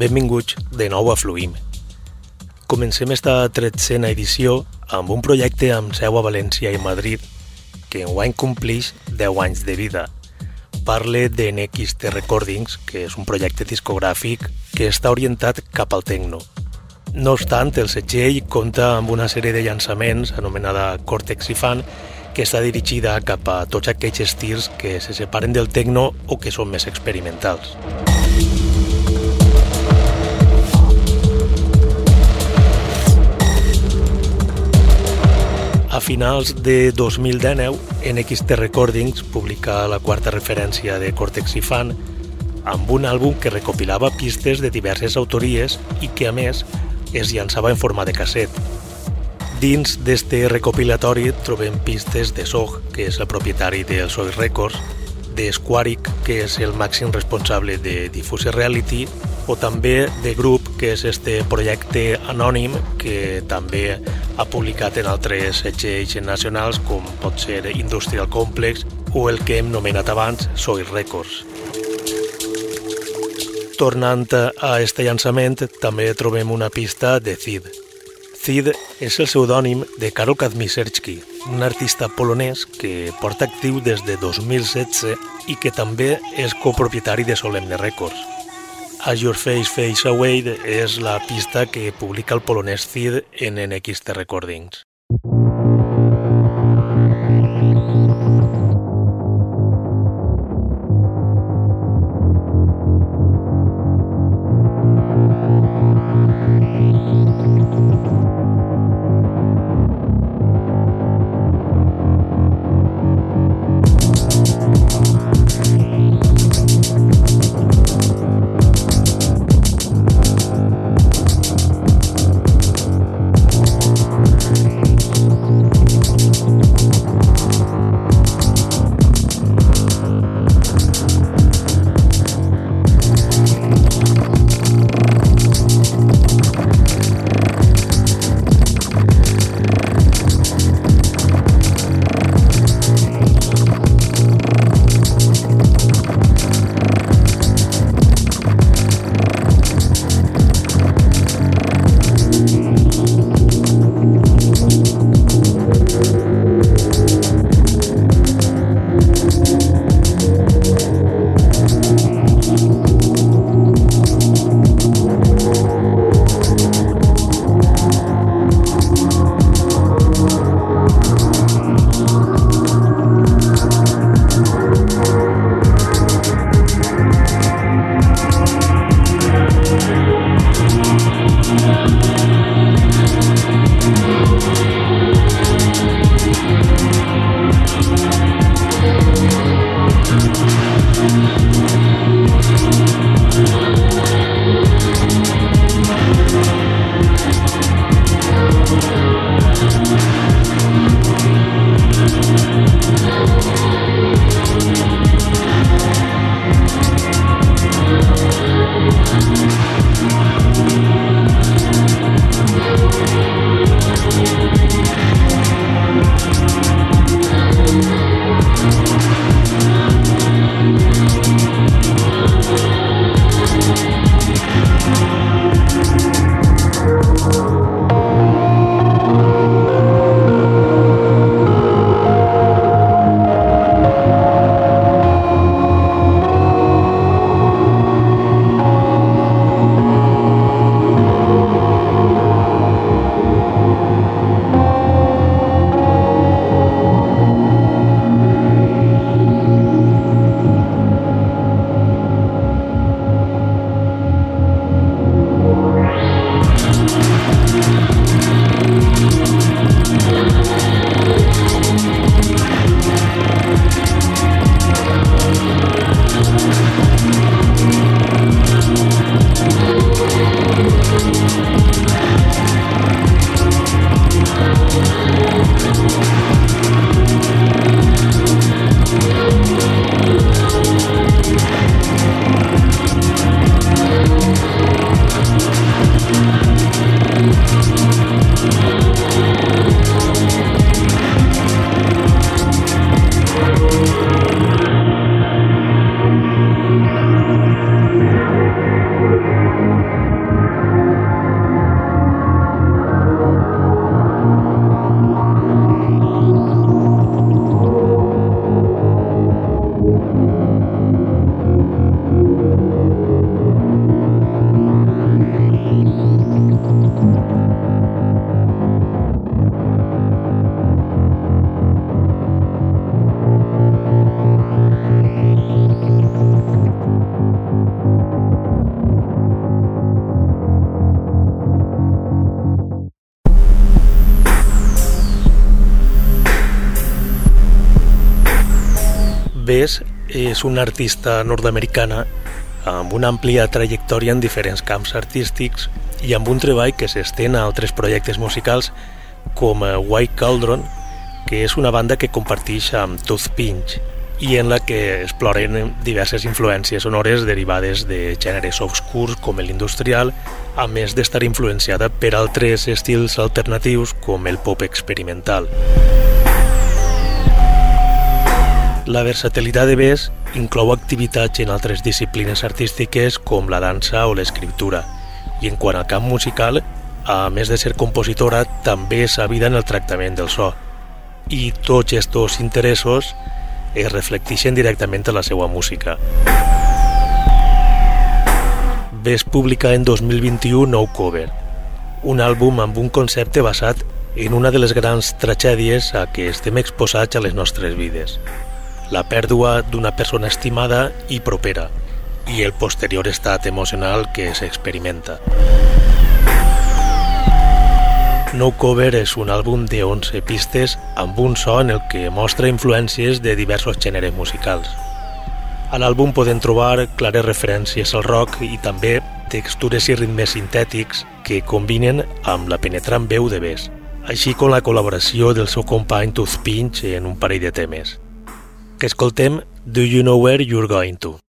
benvinguts de nou a Fluïm. Comencem esta tretzena edició amb un projecte amb seu a València i Madrid que enguany complix 10 anys de vida. Parle de NXT Recordings, que és un projecte discogràfic que està orientat cap al techno. No obstant, el setgell compta amb una sèrie de llançaments anomenada Cortex i Fan que està dirigida cap a tots aquells estils que se separen del techno o que són més experimentals. A finals de 2019, NXT Recordings publica la quarta referència de Cortex i Fan amb un àlbum que recopilava pistes de diverses autories i que, a més, es llançava en forma de casset, Dins d'este recopilatori trobem pistes de Sog, que és el propietari del Soy Records, de Squaric, que és el màxim responsable de Diffuse Reality, o també de Group, que és este projecte anònim que també ha publicat en altres setgells nacionals com pot ser Industrial Complex o el que hem nomenat abans Soy Records. Tornant a este llançament, també trobem una pista de Cid, Cid és el pseudònim de Karol Kazmierski, un artista polonès que porta actiu des de 2016 i que també és copropietari de Solemne Records. As Your Face Face Away és la pista que publica el polonès Cid en NXT Recordings. És una artista nord-americana amb una àmplia trajectòria en diferents camps artístics i amb un treball que s'estén a altres projectes musicals com White Cauldron, que és una banda que comparteix amb Tooth Pinch i en la que exploren diverses influències sonores derivades de gèneres obscurs com l'industrial, a més d'estar influenciada per altres estils alternatius com el pop experimental. La versatilitat de Bess inclou activitats en altres disciplines artístiques com la dansa o l'escriptura, i en quant al camp musical, a més de ser compositora, també s'havida en el tractament del so. I tots aquests interessos es reflecteixen directament a la seva música. Ves publicar en 2021 Nou Cover, un àlbum amb un concepte basat en una de les grans tragèdies a què estem exposats a les nostres vides, la pèrdua d'una persona estimada i propera i el posterior estat emocional que s'experimenta. No Cover és un àlbum de 11 pistes amb un so en el que mostra influències de diversos gèneres musicals. A l'àlbum podem trobar clares referències al rock i també textures i ritmes sintètics que combinen amb la penetrant veu de Bess, així com la col·laboració del seu company Tooth Pinch en un parell de temes. Que escoltem Do You Know Where You're Going To?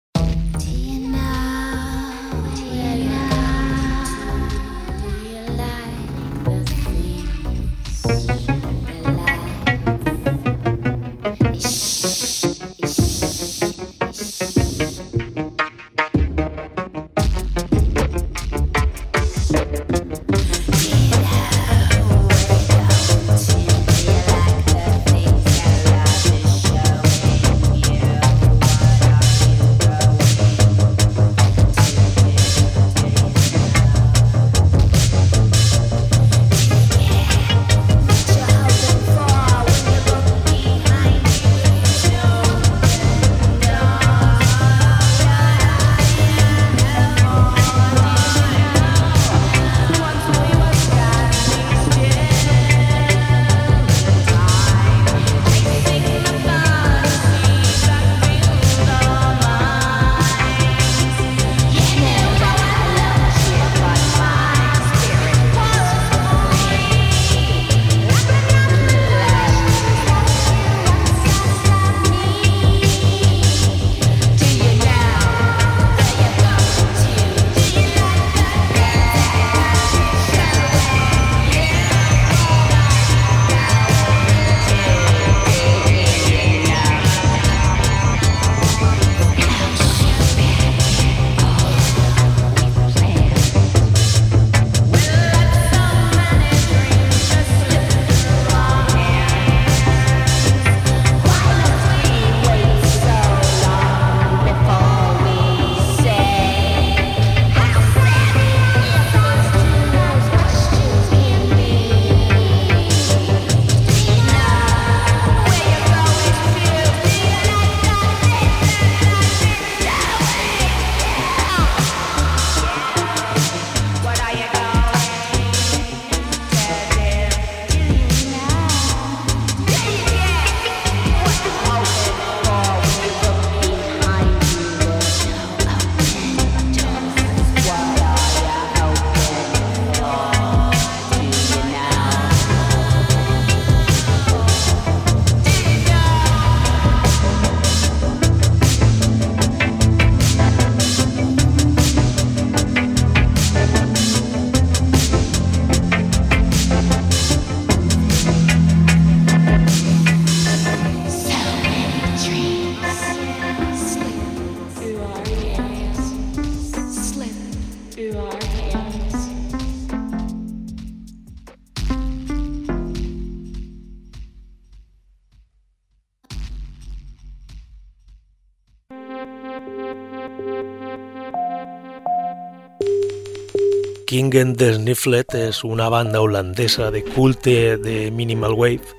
King the Snifflet és una banda holandesa de culte de minimal wave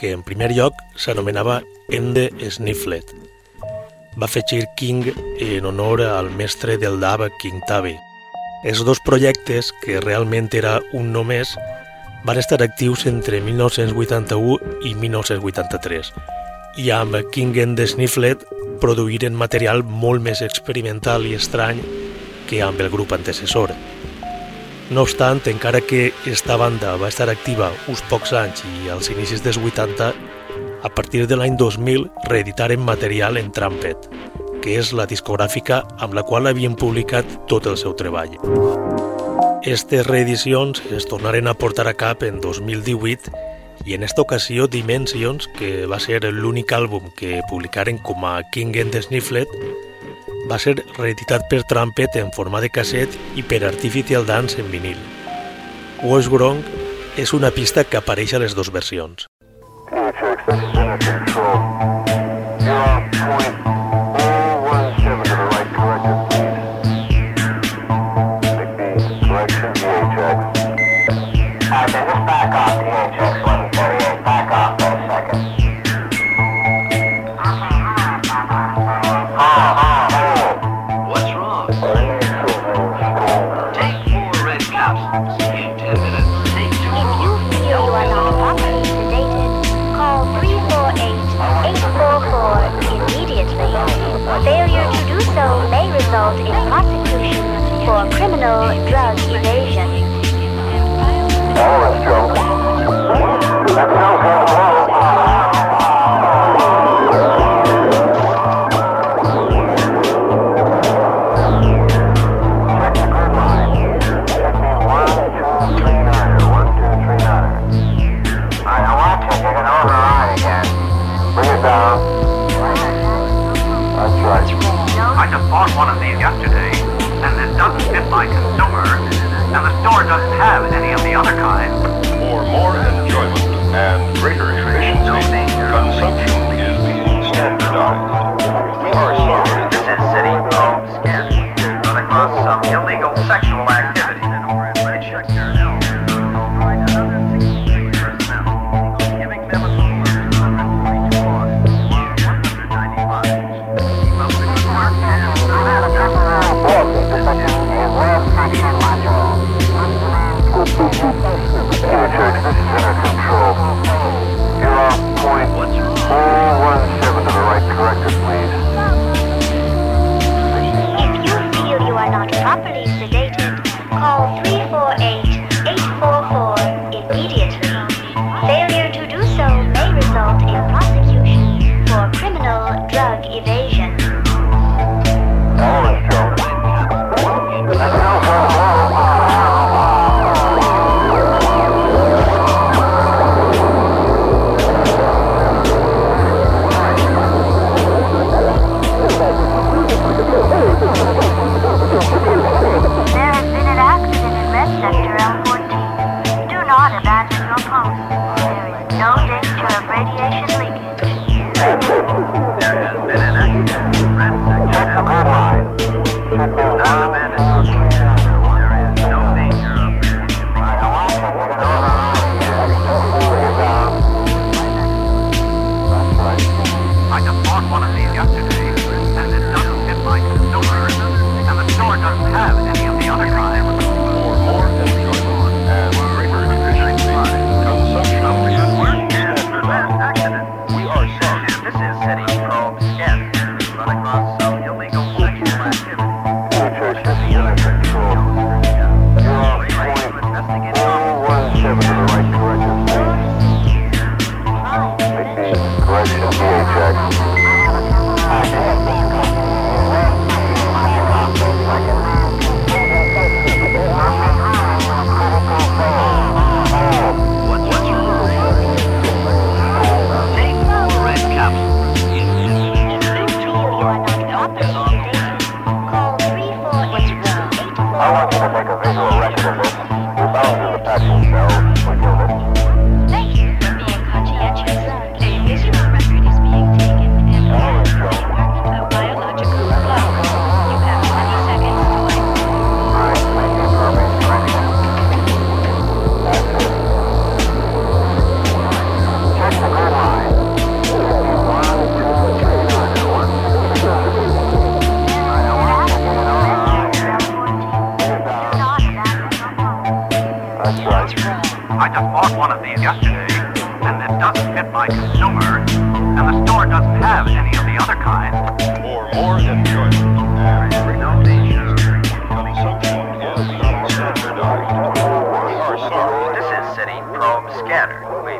que en primer lloc s'anomenava Ende Snifflet. Va afegir King en honor al mestre del dab King Tabe. Els dos projectes, que realment era un només, van estar actius entre 1981 i 1983 i amb King and the Snifflet produïren material molt més experimental i estrany que amb el grup antecessor. No obstant, encara que esta banda va estar activa uns pocs anys i als inicis dels 80, a partir de l'any 2000 reeditaren material en Trumpet, que és la discogràfica amb la qual havien publicat tot el seu treball. Estes reedicions es tornaren a portar a cap en 2018 i en esta ocasió Dimensions, que va ser l'únic àlbum que publicaren com a King and the Snifflet, va ser reeditat per Trumpet en forma de casset i per Artificial Dance en vinil. Wash Gronk és una pista que apareix a les dues versions. and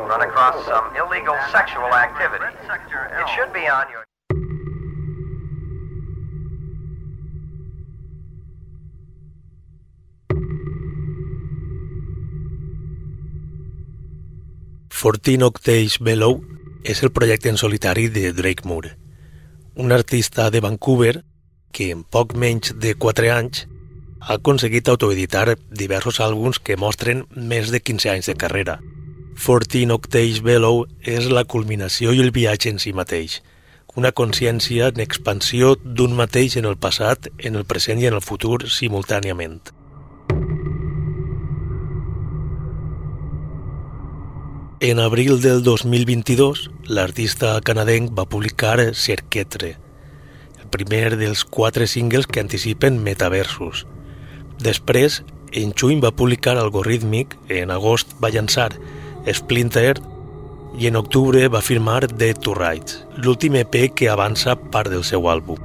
run across some illegal sexual activity. It should be on your. Fourteen Octaves Below és el projecte en solitari de Drake Moore, un artista de Vancouver que en poc menys de 4 anys ha aconseguit autoeditar diversos àlbums que mostren més de 15 anys de carrera. Fourteen Octaves Below és la culminació i el viatge en si mateix, una consciència en expansió d'un mateix en el passat, en el present i en el futur simultàniament. En abril del 2022, l'artista canadenc va publicar Cerquetre, el primer dels quatre singles que anticipen metaversos. Després, en juny va publicar Algorithmic, en agost va llançar Splinter i en octubre va firmar Dead to Rights, l'últim EP que avança part del seu àlbum.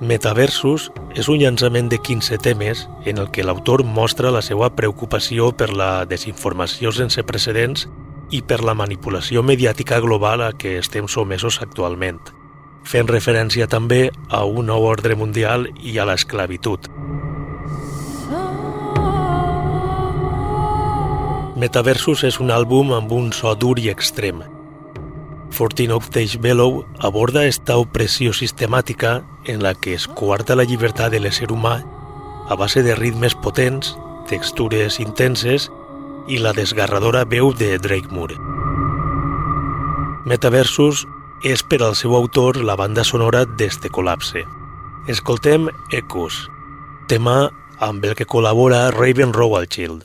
Metaversus és un llançament de 15 temes en el que l'autor mostra la seva preocupació per la desinformació sense precedents i per la manipulació mediàtica global a què estem somesos actualment, fent referència també a un nou ordre mundial i a l'esclavitud. Metaversus és un àlbum amb un so dur i extrem. Fourteen Octaves Below aborda esta opressió sistemàtica en la que es coarta la llibertat de l'ésser humà a base de ritmes potents, textures intenses i la desgarradora veu de Drake Moore. Metaversus és per al seu autor la banda sonora d'este col·lapse. Escoltem Ecos, tema amb el que col·labora Raven Rowalchild.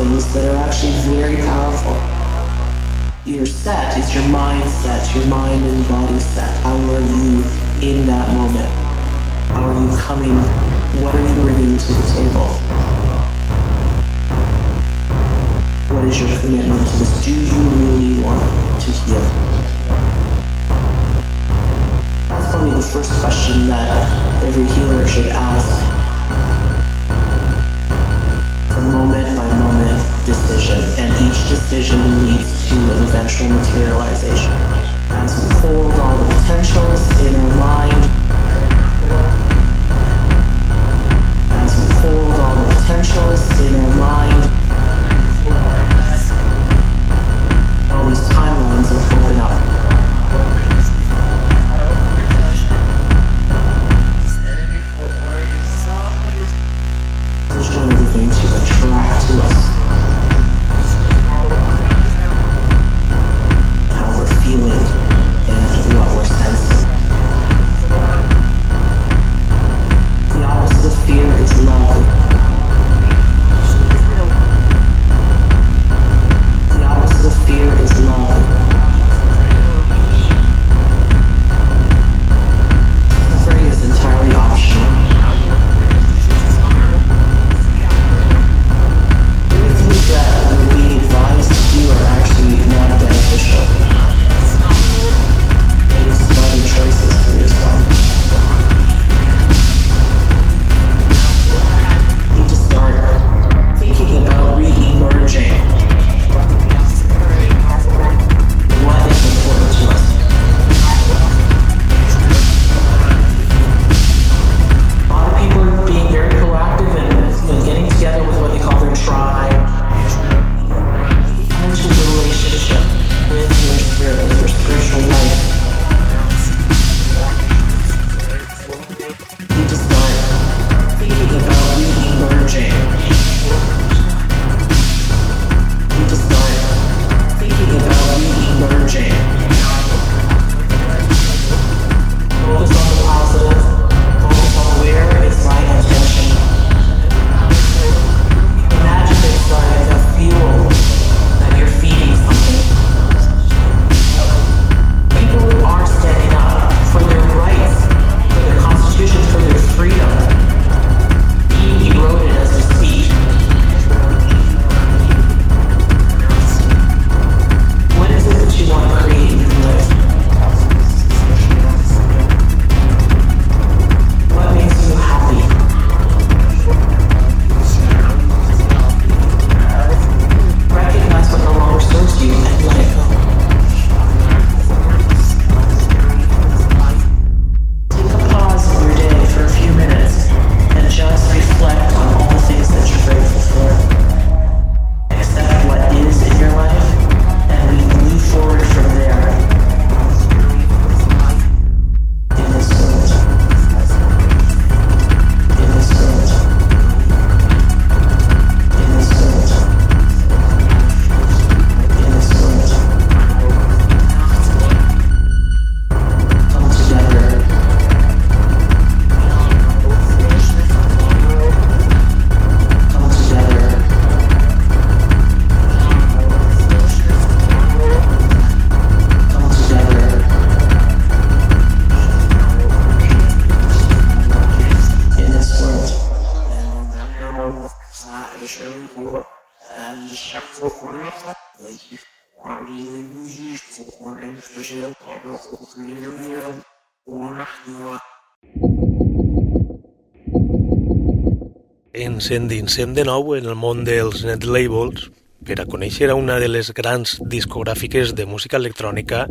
Things that are actually very powerful. Your set, is your mindset, your mind and body set. How are you in that moment? How are you coming? What are you bringing to the table? What is your commitment to this? Do you really want to heal? That's probably the first question that every healer should ask by moment decision, and each decision leads to an eventual materialization. As we hold all the potentials in our mind, as we hold all the potentials in our mind, all these timelines will open up. Ens endinsem de nou en el món dels net labels per a conèixer una de les grans discogràfiques de música electrònica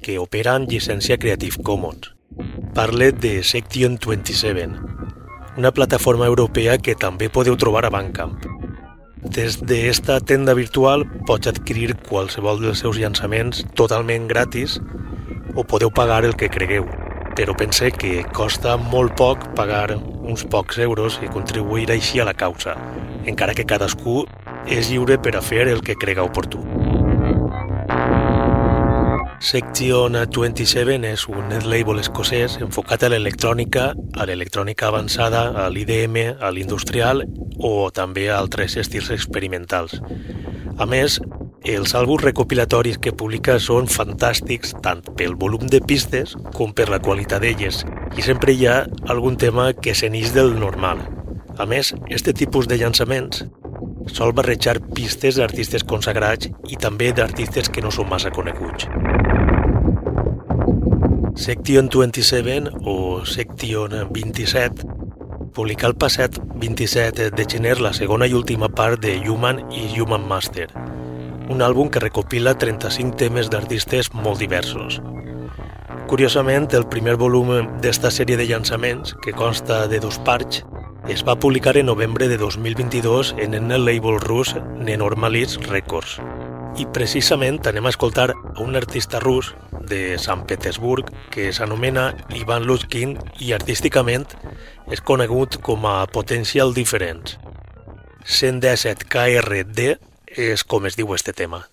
que opera en llicència Creative Commons. Parle de Section 27, una plataforma europea que també podeu trobar a Bandcamp. Des d'esta tenda virtual pots adquirir qualsevol dels seus llançaments totalment gratis o podeu pagar el que cregueu però pense que costa molt poc pagar uns pocs euros i contribuir així a la causa, encara que cadascú és lliure per a fer el que crega oportú. Section 27 és un net label escocès enfocat a l'electrònica, a l'electrònica avançada, a l'IDM, a l'industrial o també a altres estils experimentals. A més, els àlbums recopilatoris que publica són fantàstics tant pel volum de pistes com per la qualitat d'elles i sempre hi ha algun tema que s'enix del normal. A més, este tipus de llançaments sol barrejar pistes d'artistes consagrats i també d'artistes que no són massa coneguts. Section 27 o Section 27 publica el passat 27 de gener la segona i última part de Human i Human Master, un àlbum que recopila 35 temes d'artistes molt diversos. Curiosament, el primer volum d'esta sèrie de llançaments, que consta de dos parts, es va publicar en novembre de 2022 en el label rus Nenormalis Records. I precisament anem a escoltar a un artista rus de Sant Petersburg que s'anomena Ivan Lutkin i artísticament és conegut com a Potential Difference. 117 KRD és com es diu este tema.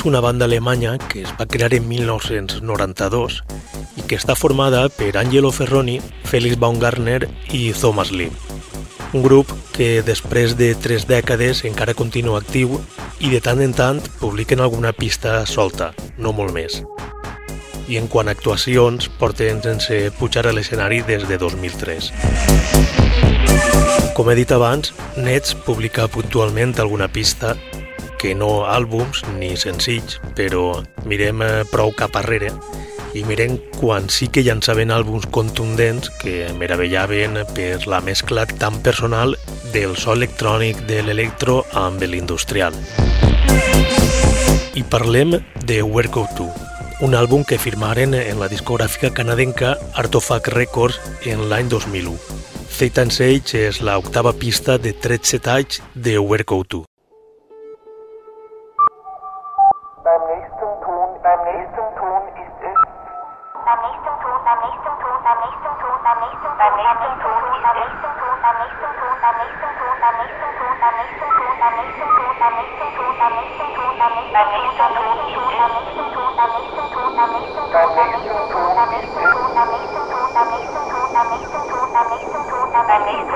És una banda alemanya que es va crear en 1992 i que està formada per Angelo Ferroni, Felix Baumgartner i Thomas Lee. Un grup que després de tres dècades encara continua actiu i de tant en tant publiquen alguna pista solta, no molt més. I en quant a actuacions, porten sense pujar a l'escenari des de 2003. Com he dit abans, Nets publica puntualment alguna pista que no àlbums ni senzills, però mirem eh, prou cap arrere i mirem quan sí que llançaven àlbums contundents que meravellaven per la mescla tan personal del so electrònic de l'electro amb l'industrial. I parlem de Worko 2, un àlbum que firmaren en la discogràfica canadenca Artofact Records en l'any 2001. Fate and Sage és la octava pista de 13 talls de Worko 2. amazing.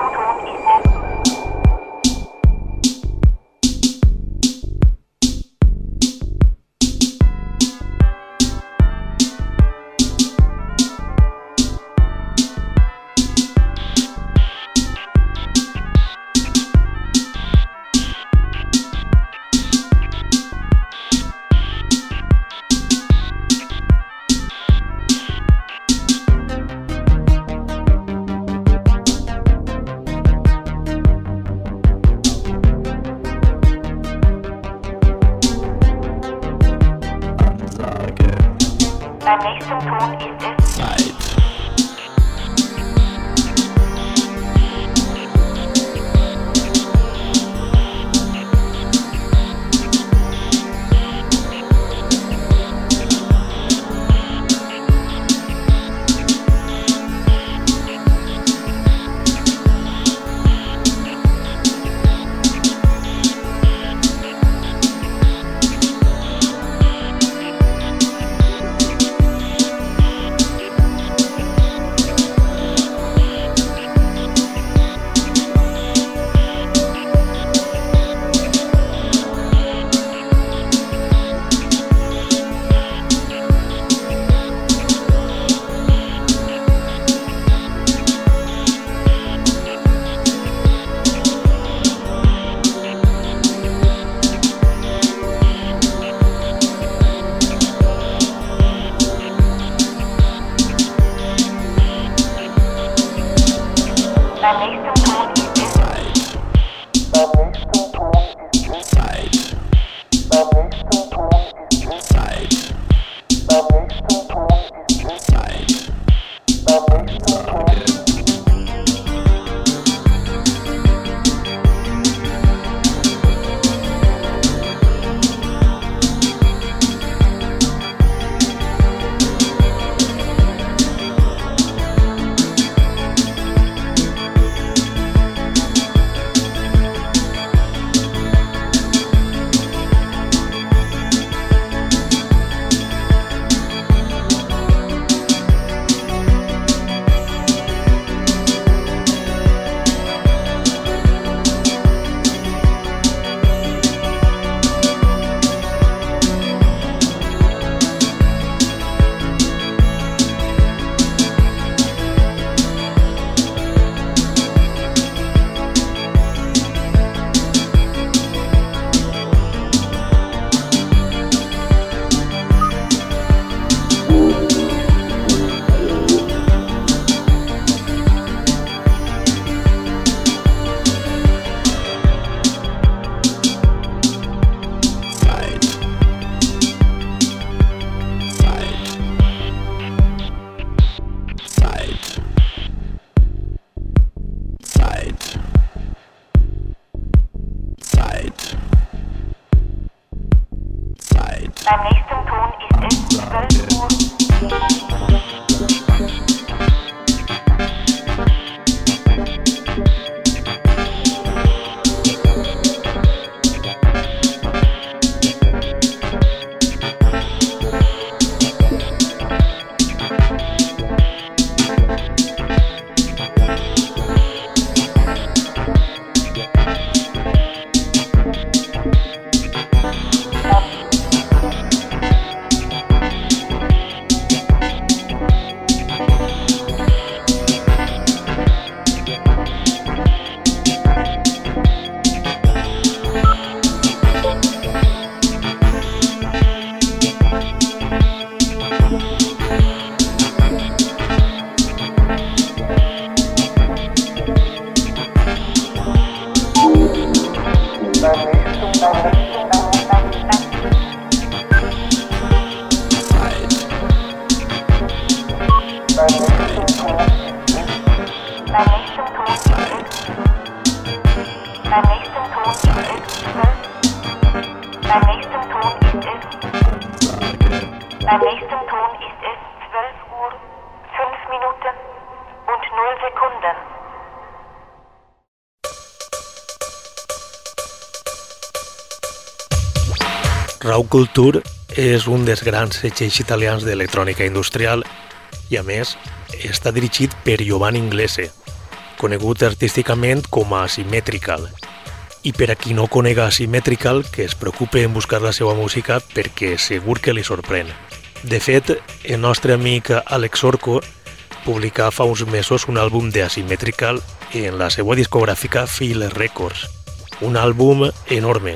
Culture és un dels grans setxells italians d'electrònica industrial i, a més, està dirigit per Giovanni Inglese, conegut artísticament com a Symmetrical. I per a qui no conega Symmetrical, que es preocupe en buscar la seva música perquè segur que li sorprèn. De fet, el nostre amic Alex Orco publicà fa uns mesos un àlbum de Asymmetrical en la seva discogràfica Feel Records. Un àlbum enorme,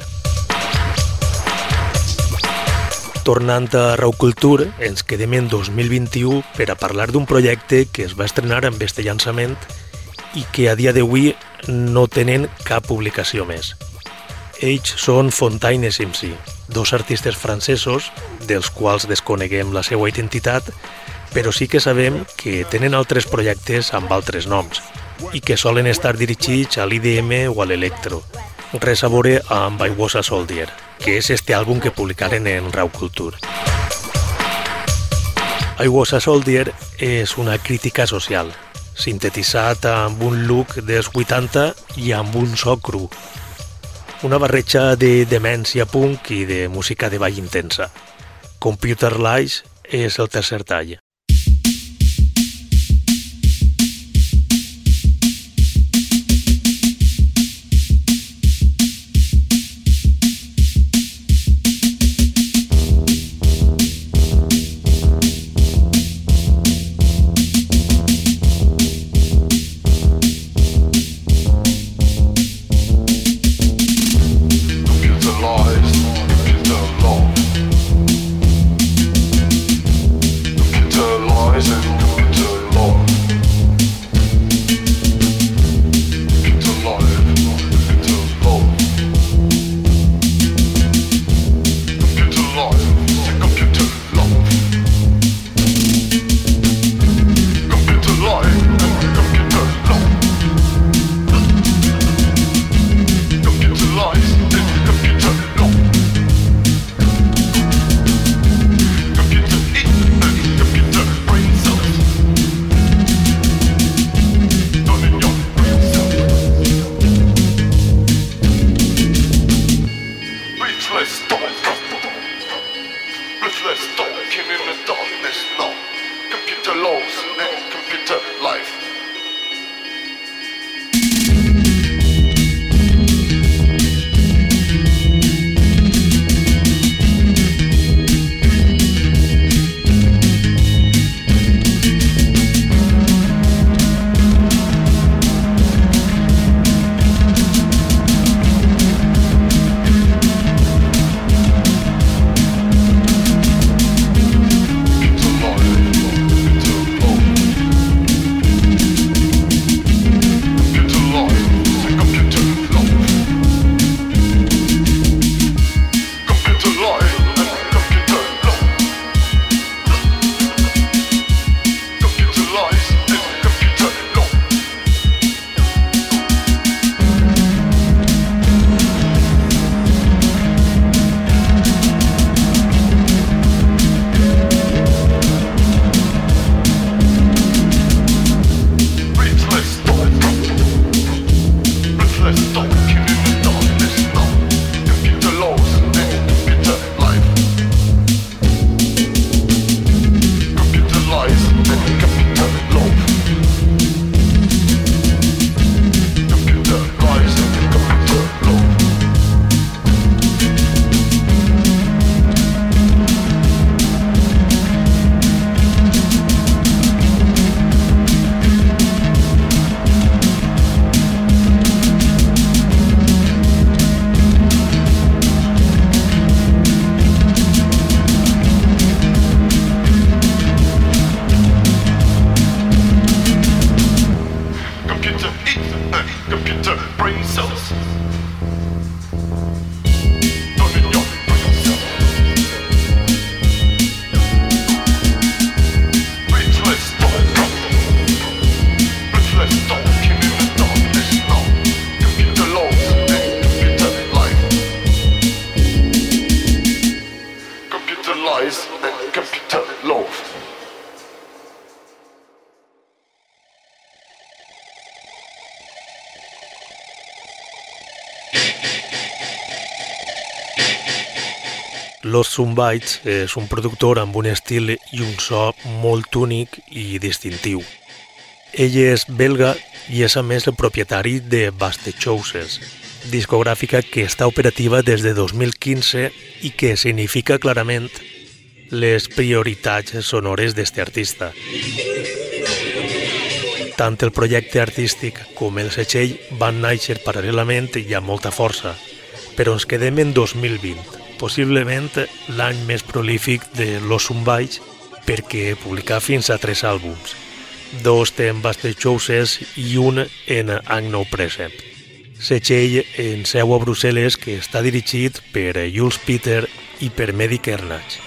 tornant a Rau Culture, ens quedem en 2021 per a parlar d'un projecte que es va estrenar amb este llançament i que a dia d'avui no tenen cap publicació més. Ells són Fontaine MC, dos artistes francesos dels quals desconeguem la seva identitat, però sí que sabem que tenen altres projectes amb altres noms i que solen estar dirigits a l'IDM o a l'electro. Res a veure amb I Was a Soldier, que és este àlbum que publicaren en Raw Culture. I Was a Soldier és una crítica social, sintetitzat amb un look dels 80 i amb un so cru. Una barreja de demència punk i de música de ball intensa. Computer Lies és el tercer tall. Los Zumbites és un productor amb un estil i un so molt únic i distintiu. Ell és belga i és a més el propietari de Baste Choices, discogràfica que està operativa des de 2015 i que significa clarament les prioritats sonores d'este artista. Tant el projecte artístic com el setxell van néixer paral·lelament i amb molta força, però ens quedem en 2020, possiblement l'any més prolífic de Los Zumbites perquè publicà fins a tres àlbums, dos en Bastet Choices i un en Agno Precept. Setxell en seu a Brussel·les que està dirigit per Jules Peter i per Medi Kernach.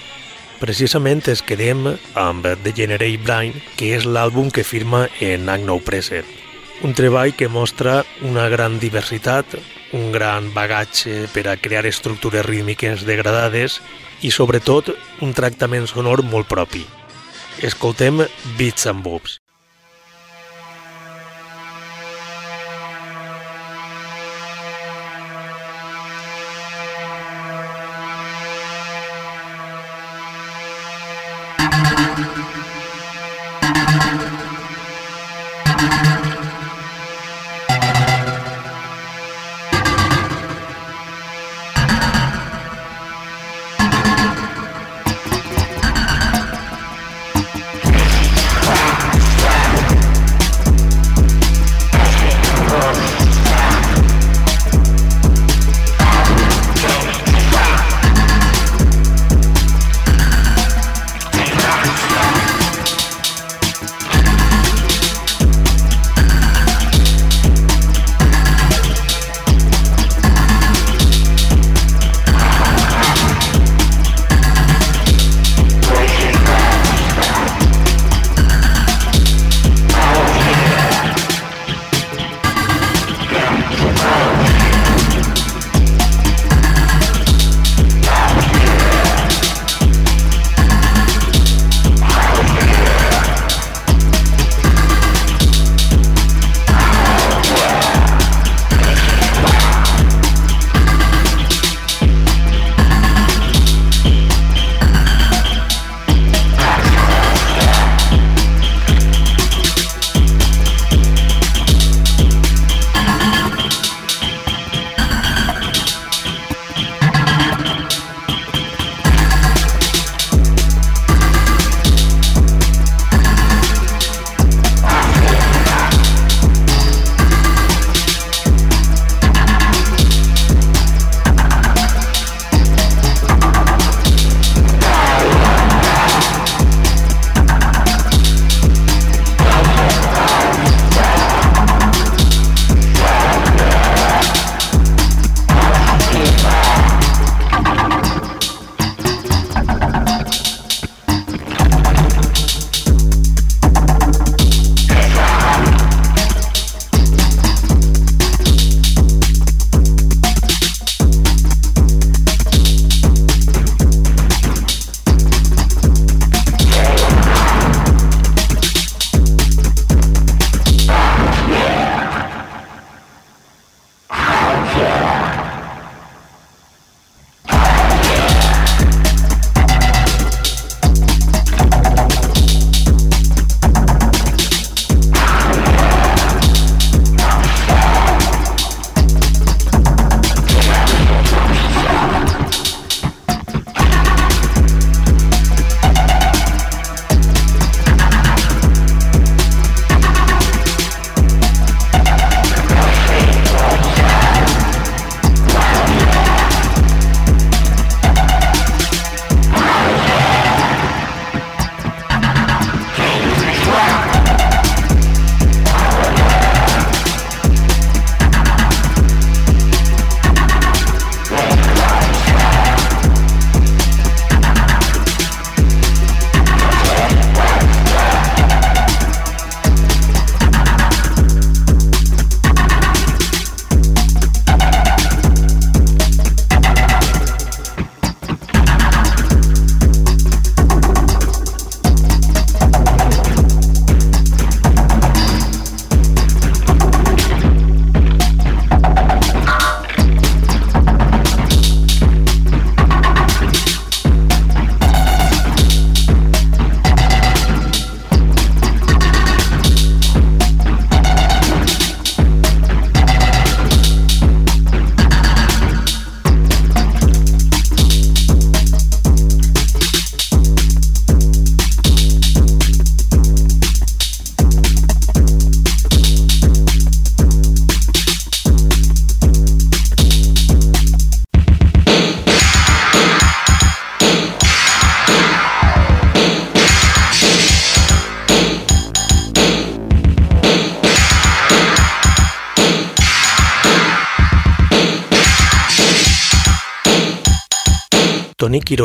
Precisament es quedem amb The Generate Blind, que és l'àlbum que firma en Agno Preset. Un treball que mostra una gran diversitat, un gran bagatge per a crear estructures rítmiques degradades i, sobretot, un tractament sonor molt propi. Escoltem Beats and Bobs.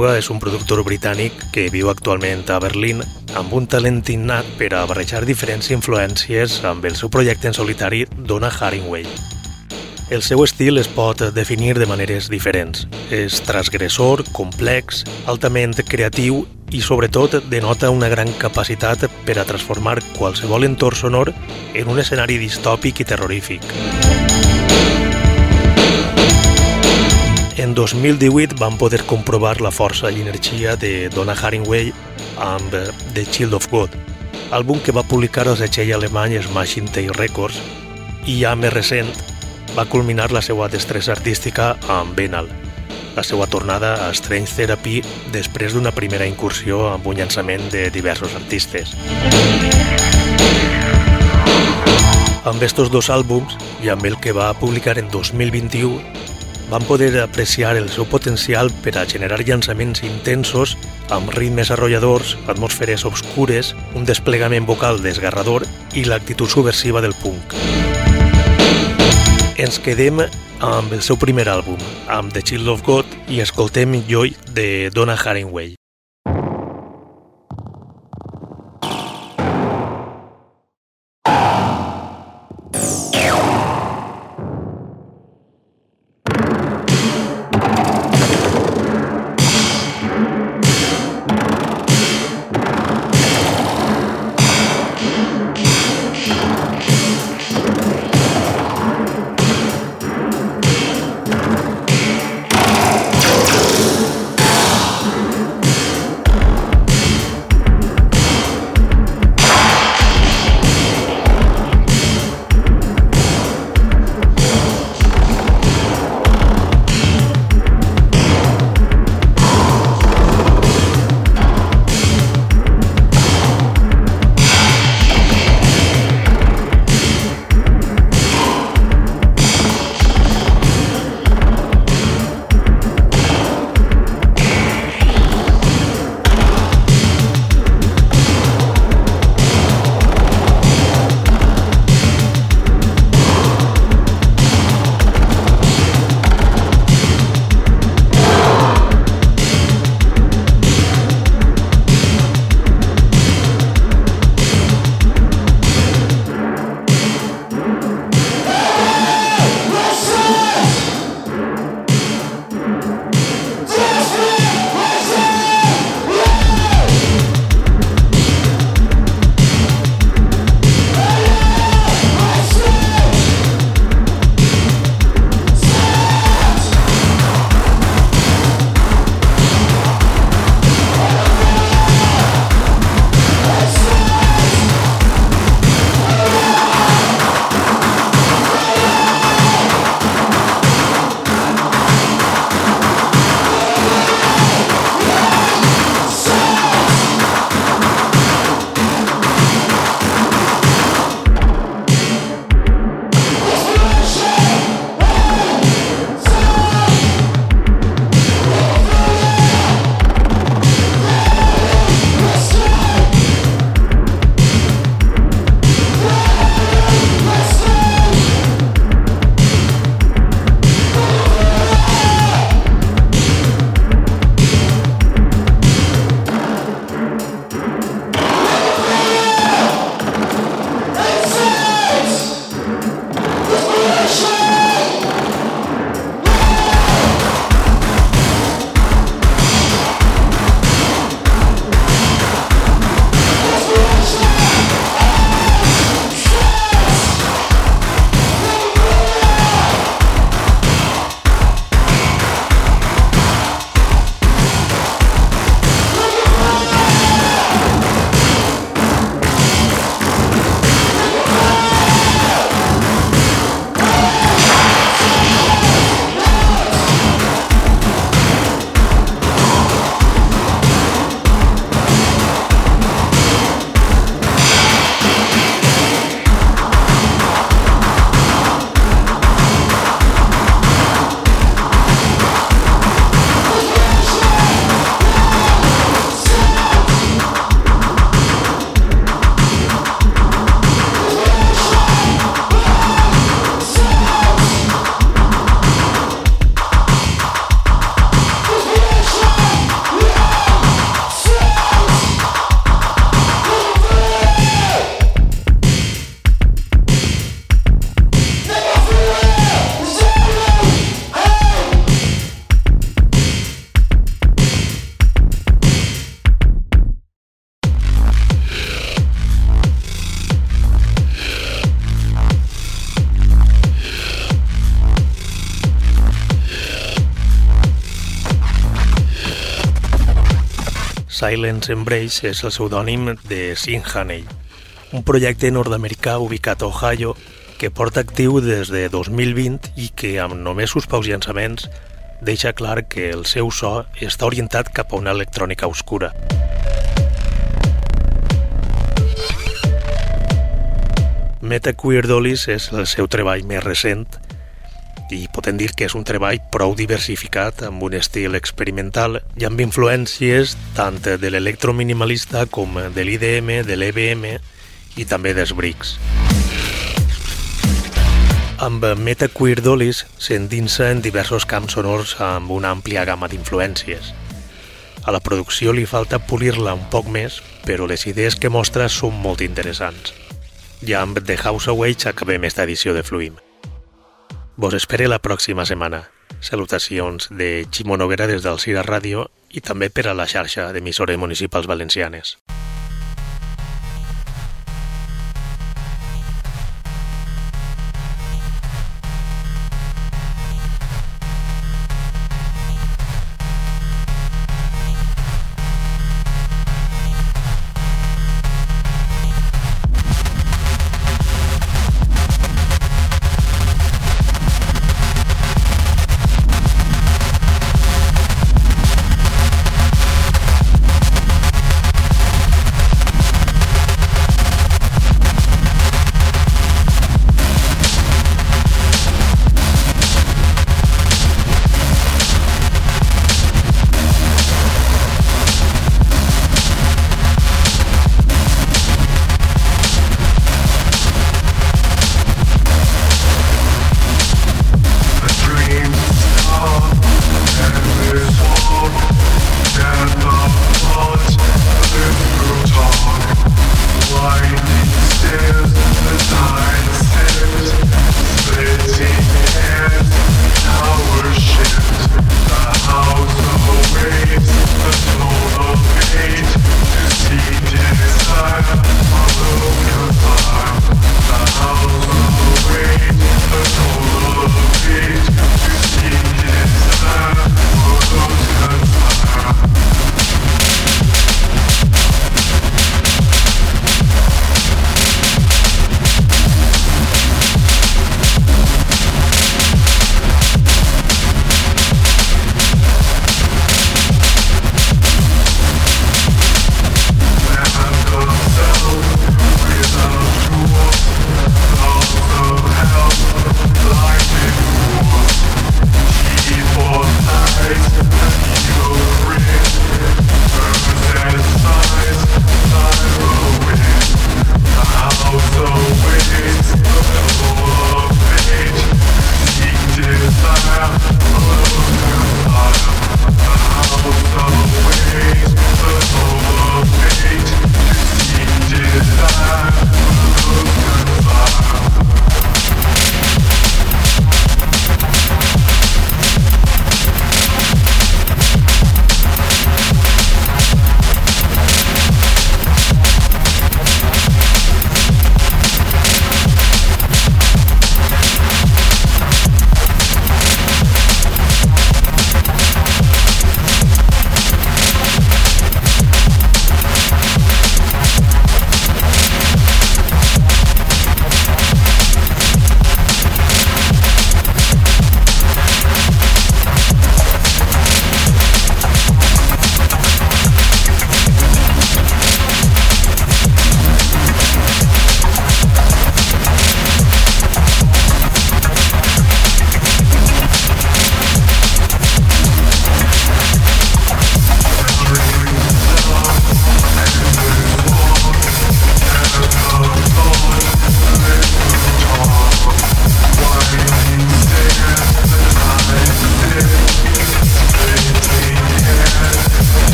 Quiroga és un productor britànic que viu actualment a Berlín amb un talent innat per a barrejar diferents influències amb el seu projecte en solitari Donna Haringway. El seu estil es pot definir de maneres diferents. És transgressor, complex, altament creatiu i sobretot denota una gran capacitat per a transformar qualsevol entorn sonor en un escenari distòpic i terrorífic. En 2018 van poder comprovar la força i energia de Donna Haringway amb The Child of God, àlbum que va publicar el setxell alemany Smashing Tail Records i ja més recent va culminar la seva destressa artística amb Benal, la seva tornada a Strange Therapy després d'una primera incursió amb un llançament de diversos artistes. Amb estos dos àlbums i amb el que va publicar en 2021 van poder apreciar el seu potencial per a generar llançaments intensos amb ritmes arrolladors, atmosferes obscures, un desplegament vocal desgarrador i l'actitud subversiva del punk. Ens quedem amb el seu primer àlbum, amb The Child of God, i escoltem Joy de Donna Haringway. Silence Embrace és el pseudònim de Sinhaney, un projecte nord-americà ubicat a Ohio que porta actiu des de 2020 i que amb només uns paus llançaments deixa clar que el seu so està orientat cap a una electrònica oscura. Meta Queer Dollies és el seu treball més recent i podem dir que és un treball prou diversificat amb un estil experimental i amb influències tant de l'electrominimalista com de l'IDM, de l'EBM i també dels Bricks. Amb Meta Queer Dollies s'endinsa en diversos camps sonors amb una àmplia gamma d'influències. A la producció li falta polir-la un poc més, però les idees que mostra són molt interessants. Ja amb The House Awake acabem esta edició de Fluim. Vos espere la pròxima setmana. Salutacions de Ximo Noguera des del Cira Ràdio i també per a la xarxa d'emissores municipals valencianes.